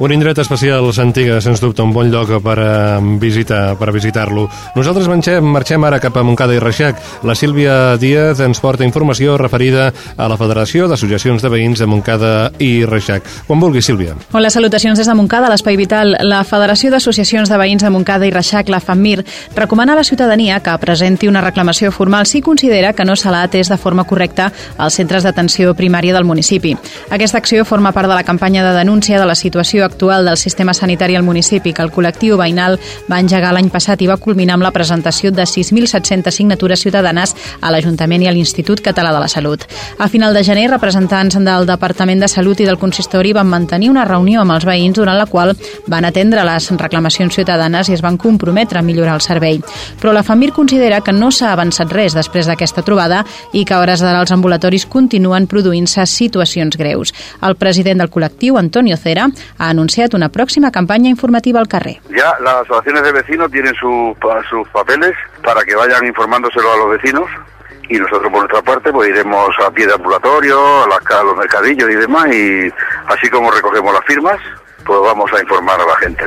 Un indret especial, Santiga, sens dubte, un bon lloc per a eh, visitar per visitar-lo. Nosaltres marxem, marxem ara cap a Montcada i Reixac. La Sílvia Díaz ens porta informació referida a la Federació d'Associacions de Veïns de Montcada i Reixac. Quan vulgui, Sílvia. Hola, salutacions des de Montcada, l'Espai Vital. La Federació d'Associacions de Veïns de Montcada i Reixac, la FAMIR, recomana a la ciutadania que presenti una reclamació formal si considera que no se l'ha atès de forma correcta als centres d'atenció primària del municipi. Aquesta acció forma part de la campanya de denúncia de la situació actual del sistema sanitari al municipi que el col·lectiu veïnal va engegar l'any passat i va culminar amb la presentació de 6.700 signatures ciutadanes a l'Ajuntament i a l'Institut Català de la Salut. A final de gener, representants del Departament de Salut i del Consistori van mantenir una reunió amb els veïns durant la qual van atendre les reclamacions ciutadanes i es van comprometre a millorar el servei. Però la FAMIR considera que no s'ha avançat res després d'aquesta trobada i que a hores d'ara els ambulatoris continuen produint-se situacions greus. El president del col·lectiu, Antonio Cera, ha anunciat una próxima campaña informativa al carrer. Ya las asociaciones de vecinos tienen su, sus papeles para que vayan informándoselo a los vecinos y nosotros por nuestra parte pues iremos a pie de ambulatorio, a, las, a los mercadillos y demás y así como recogemos las firmas, pues vamos a informar a la gente.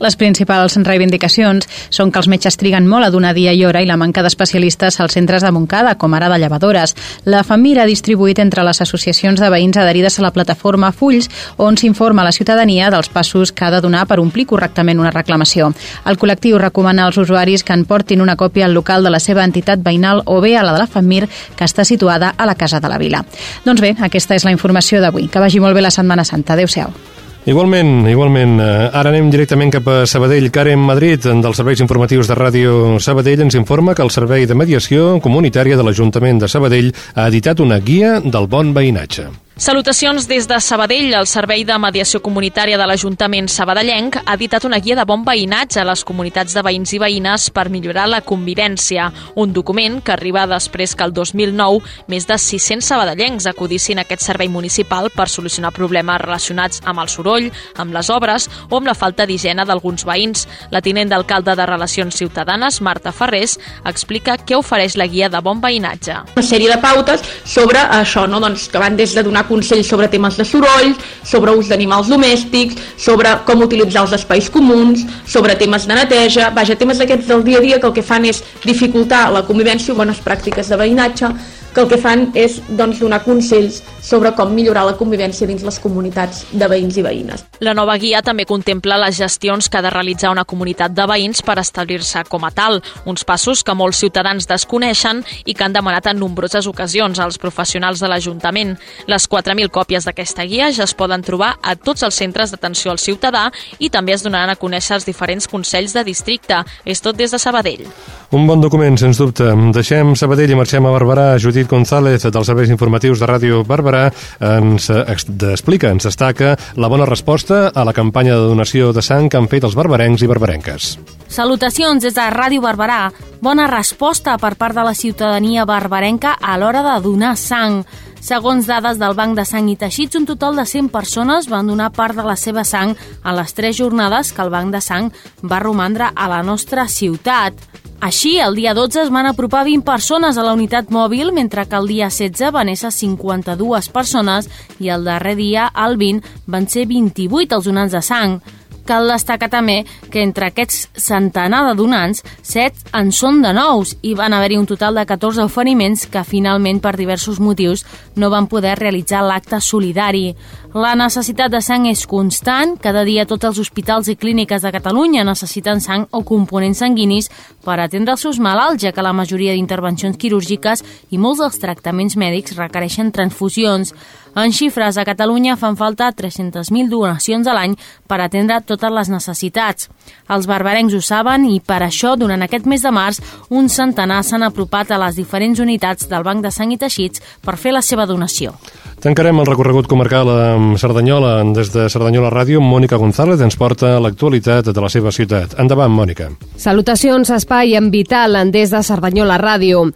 Les principals reivindicacions són que els metges triguen molt a donar dia i hora i la manca d'especialistes als centres de Montcada, com ara de llevadores. La FAMIR ha distribuït entre les associacions de veïns adherides a la plataforma Fulls, on s'informa la ciutadania dels passos que ha de donar per omplir correctament una reclamació. El col·lectiu recomana als usuaris que en portin una còpia al local de la seva entitat veïnal o bé a la de la FAMIR, que està situada a la Casa de la Vila. Doncs bé, aquesta és la informació d'avui. Que vagi molt bé la Setmana Santa. Adéu-siau. Igualment, igualment. Eh, Ara anem directament cap a Sabadell. Karen Madrid, dels serveis informatius de Ràdio Sabadell, ens informa que el Servei de Mediació Comunitària de l'Ajuntament de Sabadell ha editat una guia del bon veïnatge. Salutacions des de Sabadell. El Servei de Mediació Comunitària de l'Ajuntament sabadellenc ha editat una guia de bon veïnatge a les comunitats de veïns i veïnes per millorar la convivència. Un document que arriba després que el 2009 més de 600 sabadellencs acudissin a aquest servei municipal per solucionar problemes relacionats amb el soroll, amb les obres o amb la falta d'higiene d'alguns veïns. La tinent d'alcalde de Relacions Ciutadanes, Marta Ferrés, explica què ofereix la guia de bon veïnatge. Una sèrie de pautes sobre això, no? doncs, que van des de donar consells sobre temes de soroll, sobre ús d'animals domèstics, sobre com utilitzar els espais comuns, sobre temes de neteja, vaja, temes d'aquests del dia a dia que el que fan és dificultar la convivència i bones pràctiques de veïnatge, que el que fan és doncs, donar consells sobre com millorar la convivència dins les comunitats de veïns i veïnes. La nova guia també contempla les gestions que ha de realitzar una comunitat de veïns per establir-se com a tal, uns passos que molts ciutadans desconeixen i que han demanat en nombroses ocasions als professionals de l'Ajuntament. Les 4.000 còpies d'aquesta guia ja es poden trobar a tots els centres d'atenció al ciutadà i també es donaran a conèixer els diferents consells de districte. És tot des de Sabadell. Un bon document, sens dubte. Deixem Sabadell i marxem a Barberà. Judit González, dels serveis informatius de Ràdio Barberà, ens explica, ens destaca la bona resposta a la campanya de donació de sang que han fet els barbarencs i barbarenques. Salutacions des de Ràdio Barberà. Bona resposta per part de la ciutadania barbarenca a l'hora de donar sang. Segons dades del Banc de Sang i Teixits, un total de 100 persones van donar part de la seva sang a les tres jornades que el Banc de Sang va romandre a la nostra ciutat. Així, el dia 12 es van apropar 20 persones a la unitat mòbil, mentre que el dia 16 van ésser 52 persones i el darrer dia, el 20, van ser 28 els donants de sang. Cal destacar també que entre aquests centenar de donants, 7 en són de nous i van haver-hi un total de 14 oferiments que finalment per diversos motius no van poder realitzar l'acte solidari. La necessitat de sang és constant, cada dia tots els hospitals i clíniques de Catalunya necessiten sang o components sanguinis per atendre els seus malalts, ja que la majoria d'intervencions quirúrgiques i molts dels tractaments mèdics requereixen transfusions. En xifres, a Catalunya fan falta 300.000 donacions a l'any per atendre totes les necessitats. Els barbarencs ho saben i per això, durant aquest mes de març, un centenar s'han apropat a les diferents unitats del Banc de Sang i Teixits per fer la seva donació. Tancarem el recorregut comarcal amb Cerdanyola. Des de Cerdanyola Ràdio, Mònica González ens porta l'actualitat de la seva ciutat. Endavant, Mònica. Salutacions, espai en Vital, des de Cerdanyola Ràdio.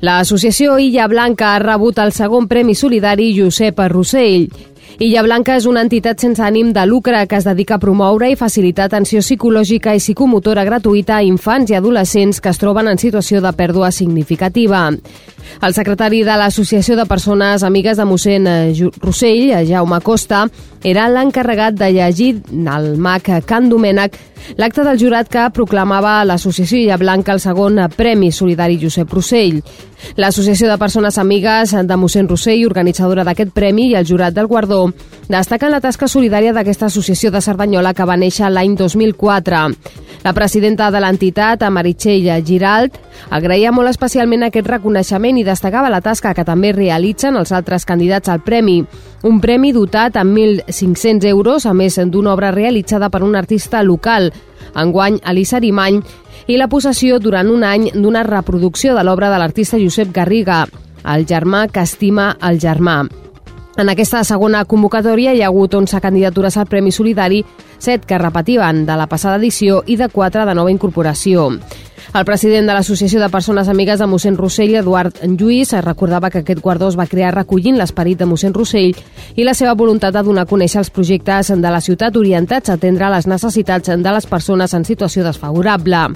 L'associació Illa Blanca ha rebut el segon Premi Solidari Josep Rossell. Illa Blanca és una entitat sense ànim de lucre que es dedica a promoure i facilitar atenció psicològica i psicomotora gratuïta a infants i adolescents que es troben en situació de pèrdua significativa. El secretari de l'Associació de Persones Amigues de mossèn Rossell, Jaume Costa, era l'encarregat de llegir el mag Can Domènec l'acte del jurat que proclamava l'Associació Illa Blanca el segon Premi Solidari Josep Rossell. L'Associació de Persones Amigues de mossèn Rossell, organitzadora d'aquest premi, i el jurat del guardó destaquen la tasca solidària d'aquesta associació de Cerdanyola que va néixer l'any 2004. La presidenta de l'entitat, Meritxell Giralt, agraïa molt especialment aquest reconeixement i destacava la tasca que també realitzen els altres candidats al premi. Un premi dotat amb 1.500 euros, a més d'una obra realitzada per un artista local, enguany Elisa Arimany, i la possessió durant un any d'una reproducció de l'obra de l'artista Josep Garriga, el germà que estima el germà. En aquesta segona convocatòria hi ha hagut 11 candidatures al Premi Solidari, 7 que repetiven de la passada edició i de 4 de nova incorporació. El president de l'Associació de Persones Amigues de mossèn Rossell, Eduard Lluís, recordava que aquest guardó es va crear recollint l'esperit de mossèn Rossell i la seva voluntat de donar a conèixer els projectes de la ciutat orientats a atendre les necessitats de les persones en situació desfavorable.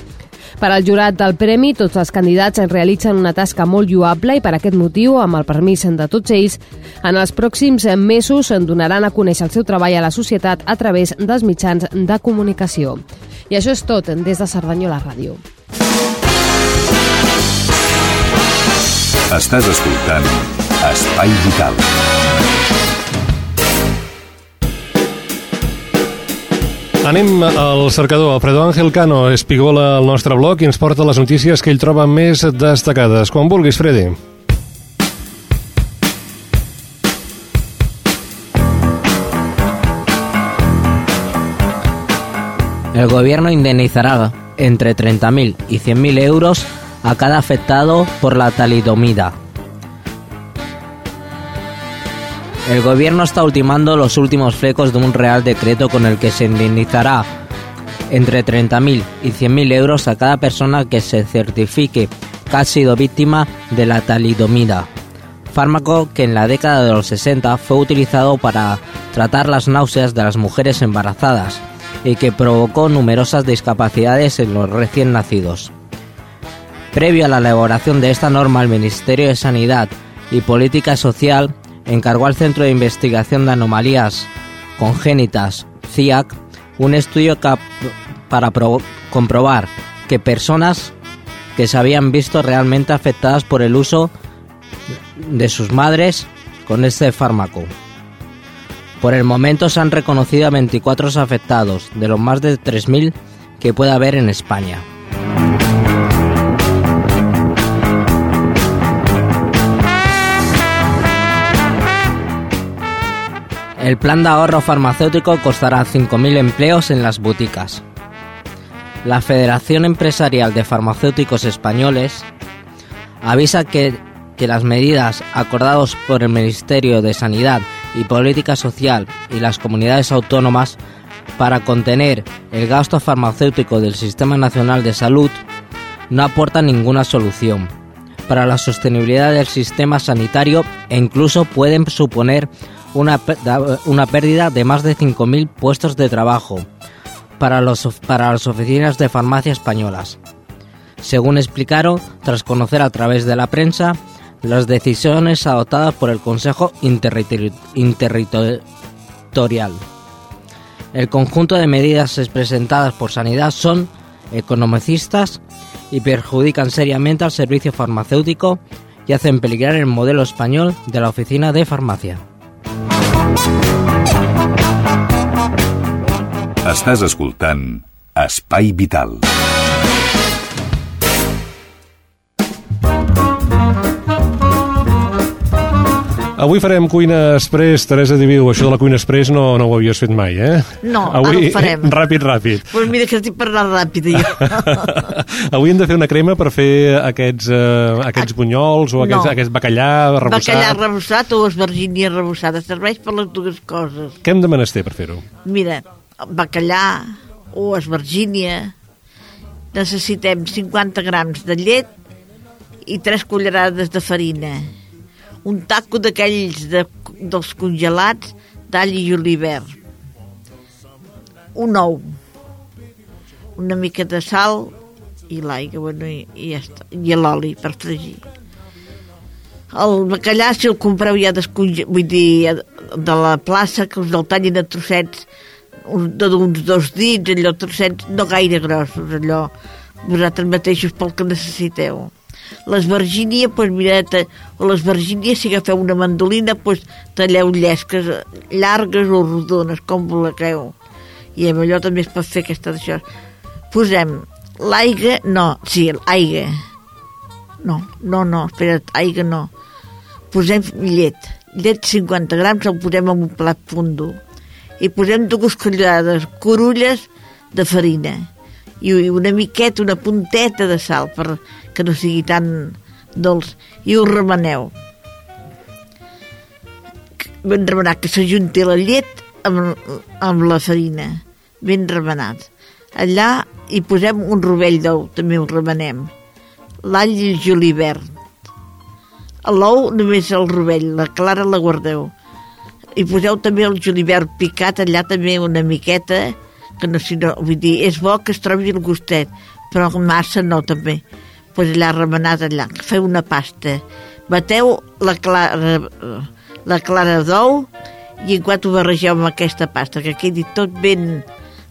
Per al jurat del premi, tots els candidats realitzen una tasca molt lloable i per aquest motiu, amb el permís de tots ells, en els pròxims mesos en donaran a conèixer el seu treball a la societat a través dels mitjans de comunicació. I això és tot des de Cerdanyola Ràdio. Estàs escoltant Espai Vital. Anem al cercador. Alfredo Ángel Cano espigola el nostre blog i ens porta les notícies que ell troba més destacades. Quan vulguis. El gobierno indemnizará entre 30.000 y 100.000 euros a cada afectado por la talidomida. El gobierno está ultimando los últimos flecos de un real decreto con el que se indemnizará entre 30.000 y 100.000 euros a cada persona que se certifique que ha sido víctima de la talidomida, fármaco que en la década de los 60 fue utilizado para tratar las náuseas de las mujeres embarazadas y que provocó numerosas discapacidades en los recién nacidos. Previo a la elaboración de esta norma, el Ministerio de Sanidad y Política Social encargó al Centro de Investigación de Anomalías Congénitas, CIAC, un estudio para comprobar que personas que se habían visto realmente afectadas por el uso de sus madres con este fármaco. Por el momento se han reconocido a 24 afectados, de los más de 3.000 que puede haber en España. El plan de ahorro farmacéutico costará 5.000 empleos en las boticas. La Federación Empresarial de Farmacéuticos Españoles avisa que, que las medidas acordadas por el Ministerio de Sanidad y Política Social y las comunidades autónomas para contener el gasto farmacéutico del Sistema Nacional de Salud no aportan ninguna solución para la sostenibilidad del sistema sanitario e incluso pueden suponer una, pérdida de más de 5.000 puestos de trabajo para, los, para las oficinas de farmacia españolas. Según explicaron, tras conocer a través de la prensa las decisiones adoptadas por el Consejo Interterritorial. El conjunto de medidas presentadas por Sanidad son economicistas y perjudican seriamente al servicio farmacéutico y hacen peligrar el modelo español de la oficina de farmacia. Estàs escoltant Espai Vital. Avui farem cuina express, Teresa Diviu. Això de la cuina express no, no ho havies fet mai, eh? No, Avui, ara ho farem. Ràpid, ràpid. Pues mira que estic parlant ràpid, jo. Avui hem de fer una crema per fer aquests, uh, aquests bunyols o aquests, No. aquest bacallà arrebossat. Bacallà arrebossat o esvergínia arrebossada. Serveix per les dues coses. Què hem de menester per fer-ho? Mira, bacallà o esvergínia. Necessitem 50 grams de llet i 3 cullerades de farina. Un taco d'aquells de, dels congelats d'all i julivert. Un ou. Una mica de sal i l'aigua, bueno, i, i ja està. I l'oli per fregir. El bacallà, si el compreu ja descongelat, vull dir, de la plaça, que us el tallin a trossets un- d'uns dos dits, allò trossets no gaire grossos, allò vosaltres mateixos pel que necessiteu. L'esvergínia, doncs mira, o l'esvergínia, si agafeu una mandolina, doncs talleu llesques llargues o rodones, com vulgueu. I amb allò també es pot fer aquesta d'això. Posem l'aigua, no, sí, l'aigua. No, no, no, espera't, aigua no. Posem llet. Llet 50 grams, el posem en un plat fondo. I posem dues cullerades, corulles de farina. I una miqueta, una punteta de sal, per que no sigui tan dolç. I ho remeneu. Ben remenat, que s'ajunti la llet amb, amb la farina. Ben remenat. Allà hi posem un rovell d'ou, també ho remenem. L'all i el julivert. L'ou només el rovell, la clara la guardeu. I poseu també el julivert picat allà també una miqueta, que no, si no, vull dir, és bo que es trobi el gustet. però massa no també. Pues allà remenat allà, feu una pasta. Bateu la clara, la clara d'ou i en quan ho barregeu amb aquesta pasta, que quedi tot ben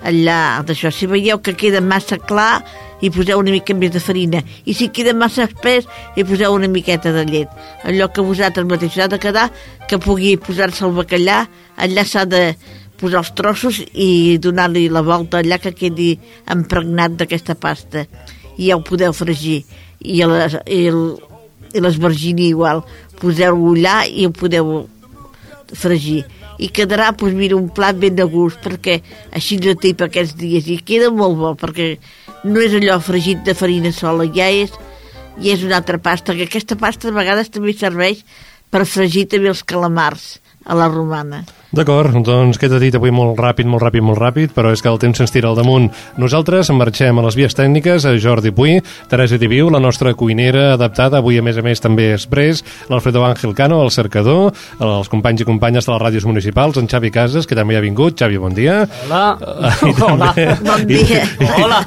allà d'això. Si veieu que queda massa clar, hi poseu una mica més de farina. I si queda massa espès, hi poseu una miqueta de llet. Allò que vosaltres mateixos ha de quedar, que pugui posar-se el bacallà, allà s'ha de posar els trossos i donar-li la volta allà que quedi impregnat d'aquesta pasta. I ja ho podeu fregir. I, les, i, el, i l'esvergini igual. Poseu-ho allà i ho podeu fregir i quedarà, doncs mira, un plat ben de gust, perquè així ens atip aquests dies, i queda molt bo, perquè no és allò fregit de farina sola, ja és, ja és una altra pasta, que aquesta pasta a vegades també serveix per fregir també els calamars a la romana. D'acord, doncs queda dit avui molt ràpid, molt ràpid, molt ràpid, però és que el temps se'ns tira al damunt. Nosaltres marxem a les vies tècniques, a Jordi Puy, Teresa Diviu, la nostra cuinera adaptada, avui a més a més també express, l'Alfredo Ángel Cano, el cercador, els companys i companyes de les ràdios municipals, en Xavi Casas, que també ha vingut. Xavi, bon dia. Hola. I Hola. Bon dia. Hola.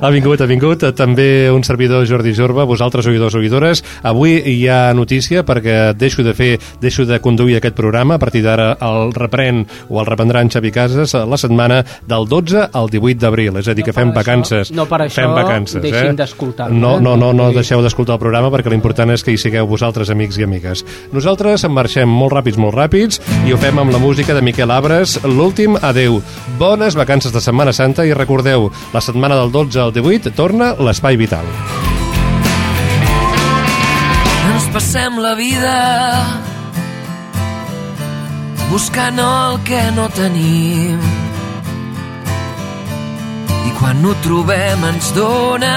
ha vingut, ha vingut. També un servidor, Jordi Jorba, vosaltres, oïdors, oïdores. Avui hi ha notícia perquè deixo de fer, deixo de conduir aquest programa. A partir d'ara el reprèn o el reprendrà en Xavi Casas la setmana del 12 al 18 d'abril. És a dir, que fem per això- vacances. no per això fem vacances, deixin eh? d'escoltar-me, No, eh? no, no, no deixeu d'escoltar el programa perquè l'important és que hi sigueu vosaltres, amics i amigues. Nosaltres en marxem molt ràpids, molt ràpids i ho fem amb la música de Miquel Abres, l'últim adeu. Bones vacances de Setmana Santa i recordeu, la setmana del 12 al 18 torna l'Espai Vital. Ens passem la vida buscant el que no tenim. I quan ho trobem ens dona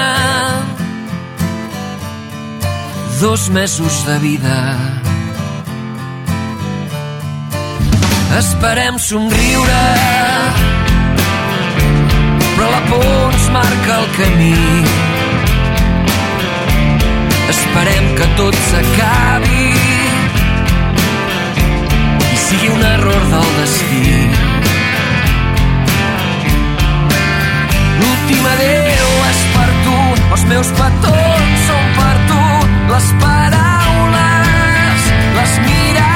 dos mesos de vida. Esperem somriure però la por ens marca el camí. Esperem que tot s'acabi sigui un error del destí. L'últim adeu és per tu, els meus petons són per tu, les paraules, les mirades,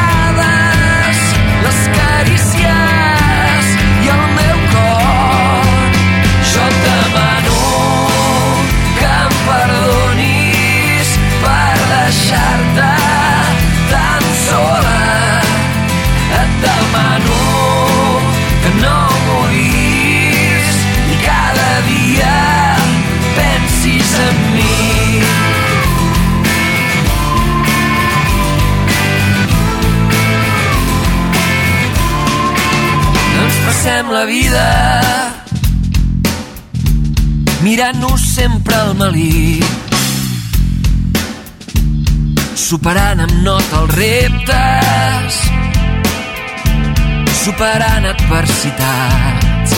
passem la vida mirant-nos sempre al melic superant amb nota els reptes superant adversitats.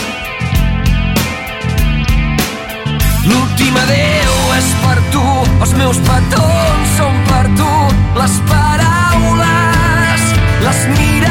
L'últim adeu és per tu els meus petons són per tu les paraules les mirades